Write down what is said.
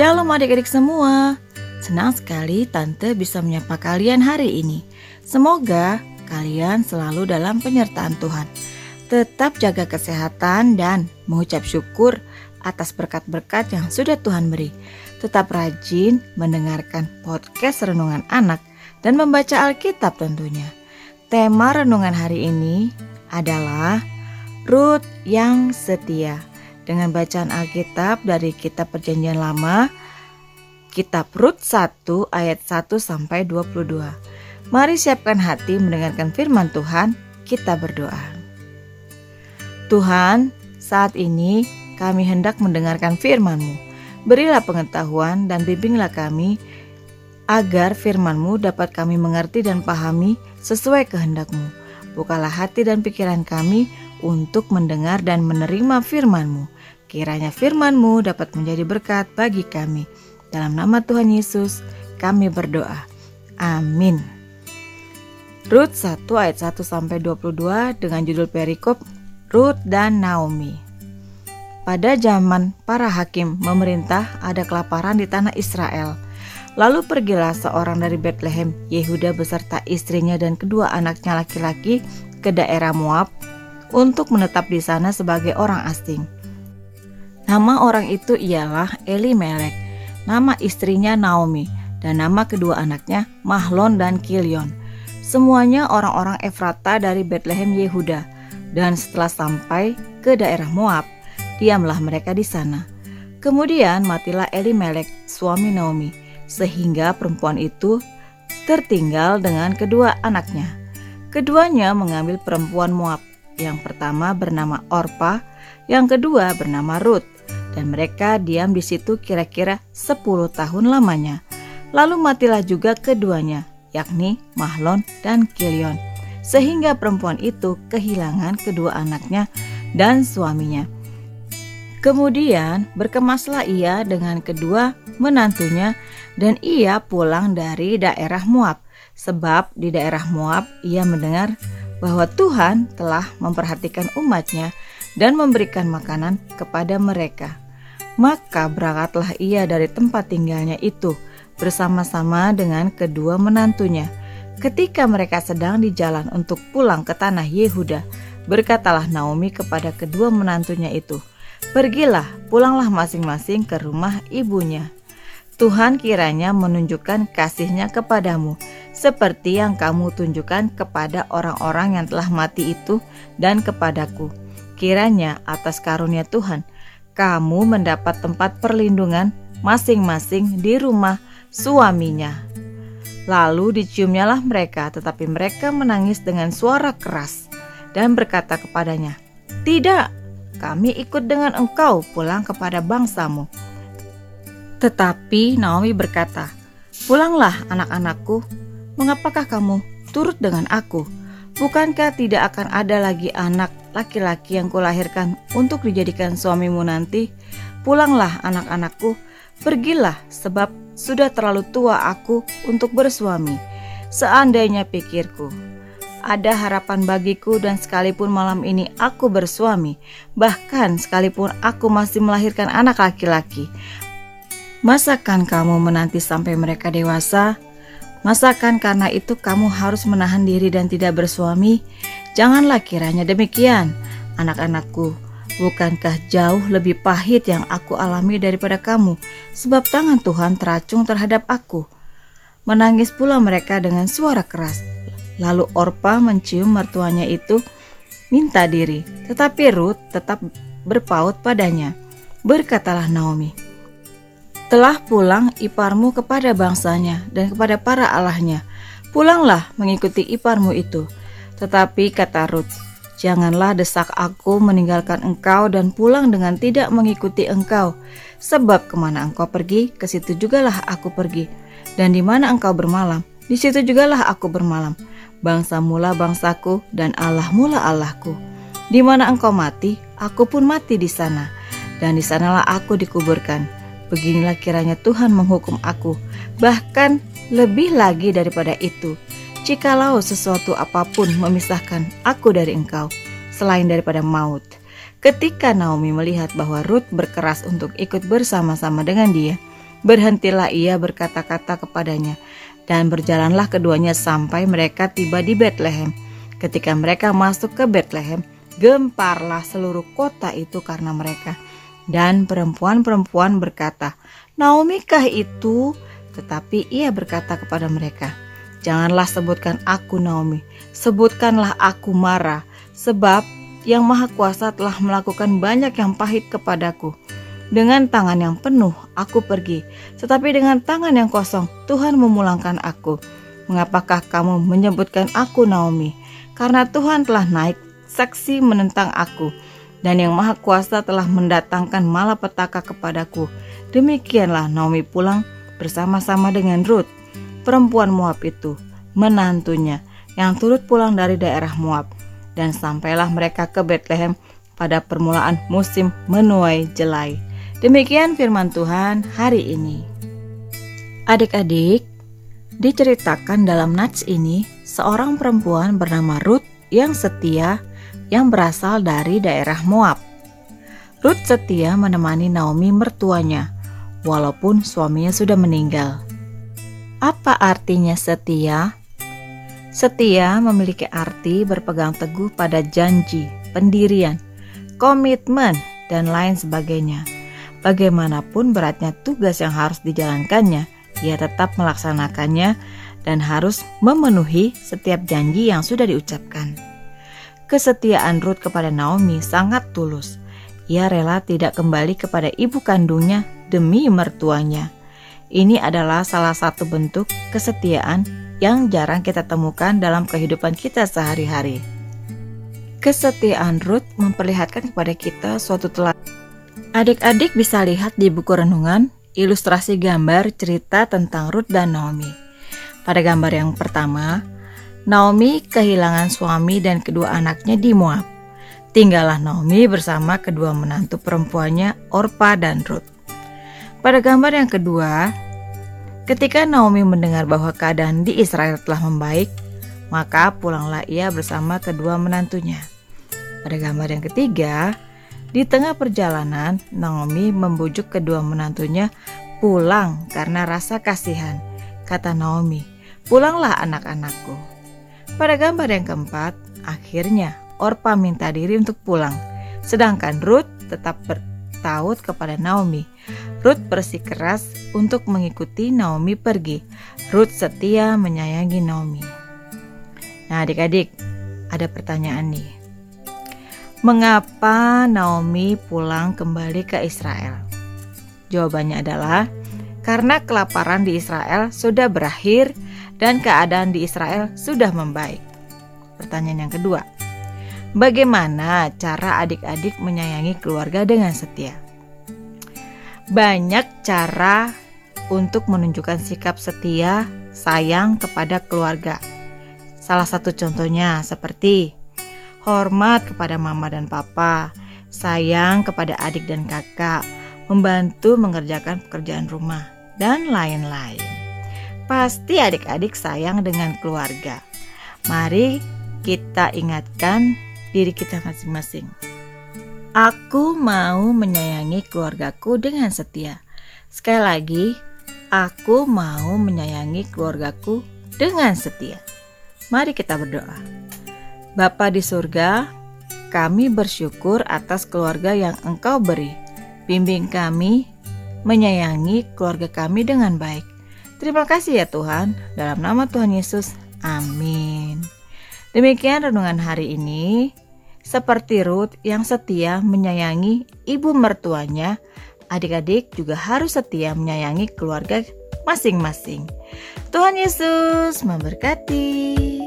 Shalom adik-adik semua. Senang sekali Tante bisa menyapa kalian hari ini. Semoga kalian selalu dalam penyertaan Tuhan. Tetap jaga kesehatan dan mengucap syukur atas berkat-berkat yang sudah Tuhan beri. Tetap rajin mendengarkan podcast Renungan Anak dan membaca Alkitab tentunya. Tema renungan hari ini adalah Ruth yang setia dengan bacaan Alkitab dari kitab Perjanjian Lama, kitab Rut 1 ayat 1 sampai 22. Mari siapkan hati mendengarkan firman Tuhan, kita berdoa. Tuhan, saat ini kami hendak mendengarkan firman-Mu. Berilah pengetahuan dan bimbinglah kami agar firman-Mu dapat kami mengerti dan pahami sesuai kehendak-Mu. Bukalah hati dan pikiran kami untuk mendengar dan menerima firman-Mu. Kiranya firman-Mu dapat menjadi berkat bagi kami. Dalam nama Tuhan Yesus, kami berdoa. Amin. Rut 1 ayat 1 sampai 22 dengan judul perikop Rut dan Naomi. Pada zaman para hakim memerintah ada kelaparan di tanah Israel. Lalu pergilah seorang dari Bethlehem, Yehuda beserta istrinya dan kedua anaknya laki-laki ke daerah Moab untuk menetap di sana sebagai orang asing. Nama orang itu ialah Elimelek, nama istrinya Naomi, dan nama kedua anaknya Mahlon dan Kilion. Semuanya orang-orang Efrata dari Bethlehem Yehuda. Dan setelah sampai ke daerah Moab, diamlah mereka di sana. Kemudian matilah Elimelek, suami Naomi, sehingga perempuan itu tertinggal dengan kedua anaknya. Keduanya mengambil perempuan Moab yang pertama bernama Orpa, yang kedua bernama Ruth, dan mereka diam di situ kira-kira 10 tahun lamanya. Lalu matilah juga keduanya, yakni Mahlon dan Kilion, sehingga perempuan itu kehilangan kedua anaknya dan suaminya. Kemudian berkemaslah ia dengan kedua menantunya dan ia pulang dari daerah Moab sebab di daerah Moab ia mendengar bahwa Tuhan telah memperhatikan umatnya dan memberikan makanan kepada mereka. Maka berangkatlah ia dari tempat tinggalnya itu bersama-sama dengan kedua menantunya. Ketika mereka sedang di jalan untuk pulang ke tanah Yehuda, berkatalah Naomi kepada kedua menantunya itu, "Pergilah, pulanglah masing-masing ke rumah ibunya. Tuhan kiranya menunjukkan kasihnya kepadamu." Seperti yang kamu tunjukkan kepada orang-orang yang telah mati itu dan kepadaku. Kiranya atas karunia Tuhan, kamu mendapat tempat perlindungan masing-masing di rumah suaminya. Lalu diciumnyalah mereka, tetapi mereka menangis dengan suara keras dan berkata kepadanya, "Tidak, kami ikut dengan engkau pulang kepada bangsamu." Tetapi Naomi berkata, "Pulanglah, anak-anakku, Mengapakah kamu turut dengan aku? Bukankah tidak akan ada lagi anak laki-laki yang kulahirkan untuk dijadikan suamimu nanti? Pulanglah anak-anakku, pergilah sebab sudah terlalu tua aku untuk bersuami. Seandainya pikirku, ada harapan bagiku dan sekalipun malam ini aku bersuami, bahkan sekalipun aku masih melahirkan anak laki-laki, masakan kamu menanti sampai mereka dewasa? Masakan karena itu kamu harus menahan diri dan tidak bersuami? Janganlah kiranya demikian, anak-anakku. Bukankah jauh lebih pahit yang aku alami daripada kamu, sebab tangan Tuhan teracung terhadap aku? Menangis pula mereka dengan suara keras. Lalu Orpa mencium mertuanya itu minta diri, tetapi Ruth tetap berpaut padanya. Berkatalah Naomi, telah pulang iparmu kepada bangsanya dan kepada para allahnya. Pulanglah mengikuti iparmu itu. Tetapi kata Ruth, janganlah desak aku meninggalkan engkau dan pulang dengan tidak mengikuti engkau. Sebab ke mana engkau pergi, ke situ jugalah aku pergi. Dan di mana engkau bermalam, di situ jugalah aku bermalam. Bangsa mula bangsaku dan Allah mula Allahku. Di mana engkau mati, aku pun mati di sana. Dan di sanalah aku dikuburkan Beginilah kiranya Tuhan menghukum aku, bahkan lebih lagi daripada itu. Jikalau sesuatu apa pun memisahkan aku dari engkau, selain daripada maut. Ketika Naomi melihat bahwa Ruth berkeras untuk ikut bersama-sama dengan dia, Berhentilah ia berkata-kata kepadanya, dan berjalanlah keduanya sampai mereka tiba di Bethlehem. Ketika mereka masuk ke Bethlehem, gemparlah seluruh kota itu karena mereka. Dan perempuan-perempuan berkata, Naomi kah itu? Tetapi ia berkata kepada mereka, Janganlah sebutkan aku Naomi, sebutkanlah aku Mara, sebab yang Maha Kuasa telah melakukan banyak yang pahit kepadaku. Dengan tangan yang penuh aku pergi, tetapi dengan tangan yang kosong Tuhan memulangkan aku. Mengapakah kamu menyebutkan aku Naomi? Karena Tuhan telah naik saksi menentang aku, dan yang Maha Kuasa telah mendatangkan malapetaka kepadaku. Demikianlah Naomi pulang bersama-sama dengan Ruth perempuan Moab itu, menantunya yang turut pulang dari daerah Moab, dan sampailah mereka ke Bethlehem pada permulaan musim menuai jelai. Demikian firman Tuhan hari ini. Adik-adik, diceritakan dalam nats ini seorang perempuan bernama Ruth yang setia yang berasal dari daerah Moab. Ruth setia menemani Naomi mertuanya, walaupun suaminya sudah meninggal. Apa artinya setia? Setia memiliki arti berpegang teguh pada janji, pendirian, komitmen, dan lain sebagainya. Bagaimanapun beratnya tugas yang harus dijalankannya, ia tetap melaksanakannya dan harus memenuhi setiap janji yang sudah diucapkan. Kesetiaan Ruth kepada Naomi sangat tulus. Ia rela tidak kembali kepada ibu kandungnya demi mertuanya. Ini adalah salah satu bentuk kesetiaan yang jarang kita temukan dalam kehidupan kita sehari-hari. Kesetiaan Ruth memperlihatkan kepada kita suatu teladan. Adik-adik bisa lihat di buku renungan ilustrasi gambar cerita tentang Ruth dan Naomi. Pada gambar yang pertama, Naomi kehilangan suami dan kedua anaknya di Moab. Tinggallah Naomi bersama kedua menantu perempuannya Orpa dan Ruth. Pada gambar yang kedua, ketika Naomi mendengar bahwa keadaan di Israel telah membaik, maka pulanglah ia bersama kedua menantunya. Pada gambar yang ketiga, di tengah perjalanan, Naomi membujuk kedua menantunya pulang karena rasa kasihan. Kata Naomi, "Pulanglah anak-anakku." Pada gambar yang keempat, akhirnya Orpa minta diri untuk pulang, sedangkan Ruth tetap ber taut kepada Naomi. Ruth bersikeras untuk mengikuti Naomi pergi. Ruth setia menyayangi Naomi. Nah, adik-adik, ada pertanyaan nih. Mengapa Naomi pulang kembali ke Israel? Jawabannya adalah karena kelaparan di Israel sudah berakhir dan keadaan di Israel sudah membaik. Pertanyaan yang kedua, Bagaimana cara adik-adik menyayangi keluarga dengan setia? Banyak cara untuk menunjukkan sikap setia, sayang kepada keluarga. Salah satu contohnya seperti hormat kepada mama dan papa, sayang kepada adik dan kakak, membantu mengerjakan pekerjaan rumah, dan lain-lain. Pasti adik-adik sayang dengan keluarga. Mari kita ingatkan diri kita masing-masing. Aku mau menyayangi keluargaku dengan setia. Sekali lagi, aku mau menyayangi keluargaku dengan setia. Mari kita berdoa. Bapa di surga, kami bersyukur atas keluarga yang Engkau beri. Bimbing kami menyayangi keluarga kami dengan baik. Terima kasih ya Tuhan, dalam nama Tuhan Yesus. Amin. Demikian renungan hari ini. Seperti Ruth yang setia menyayangi ibu mertuanya, adik-adik juga harus setia menyayangi keluarga masing-masing. Tuhan Yesus memberkati.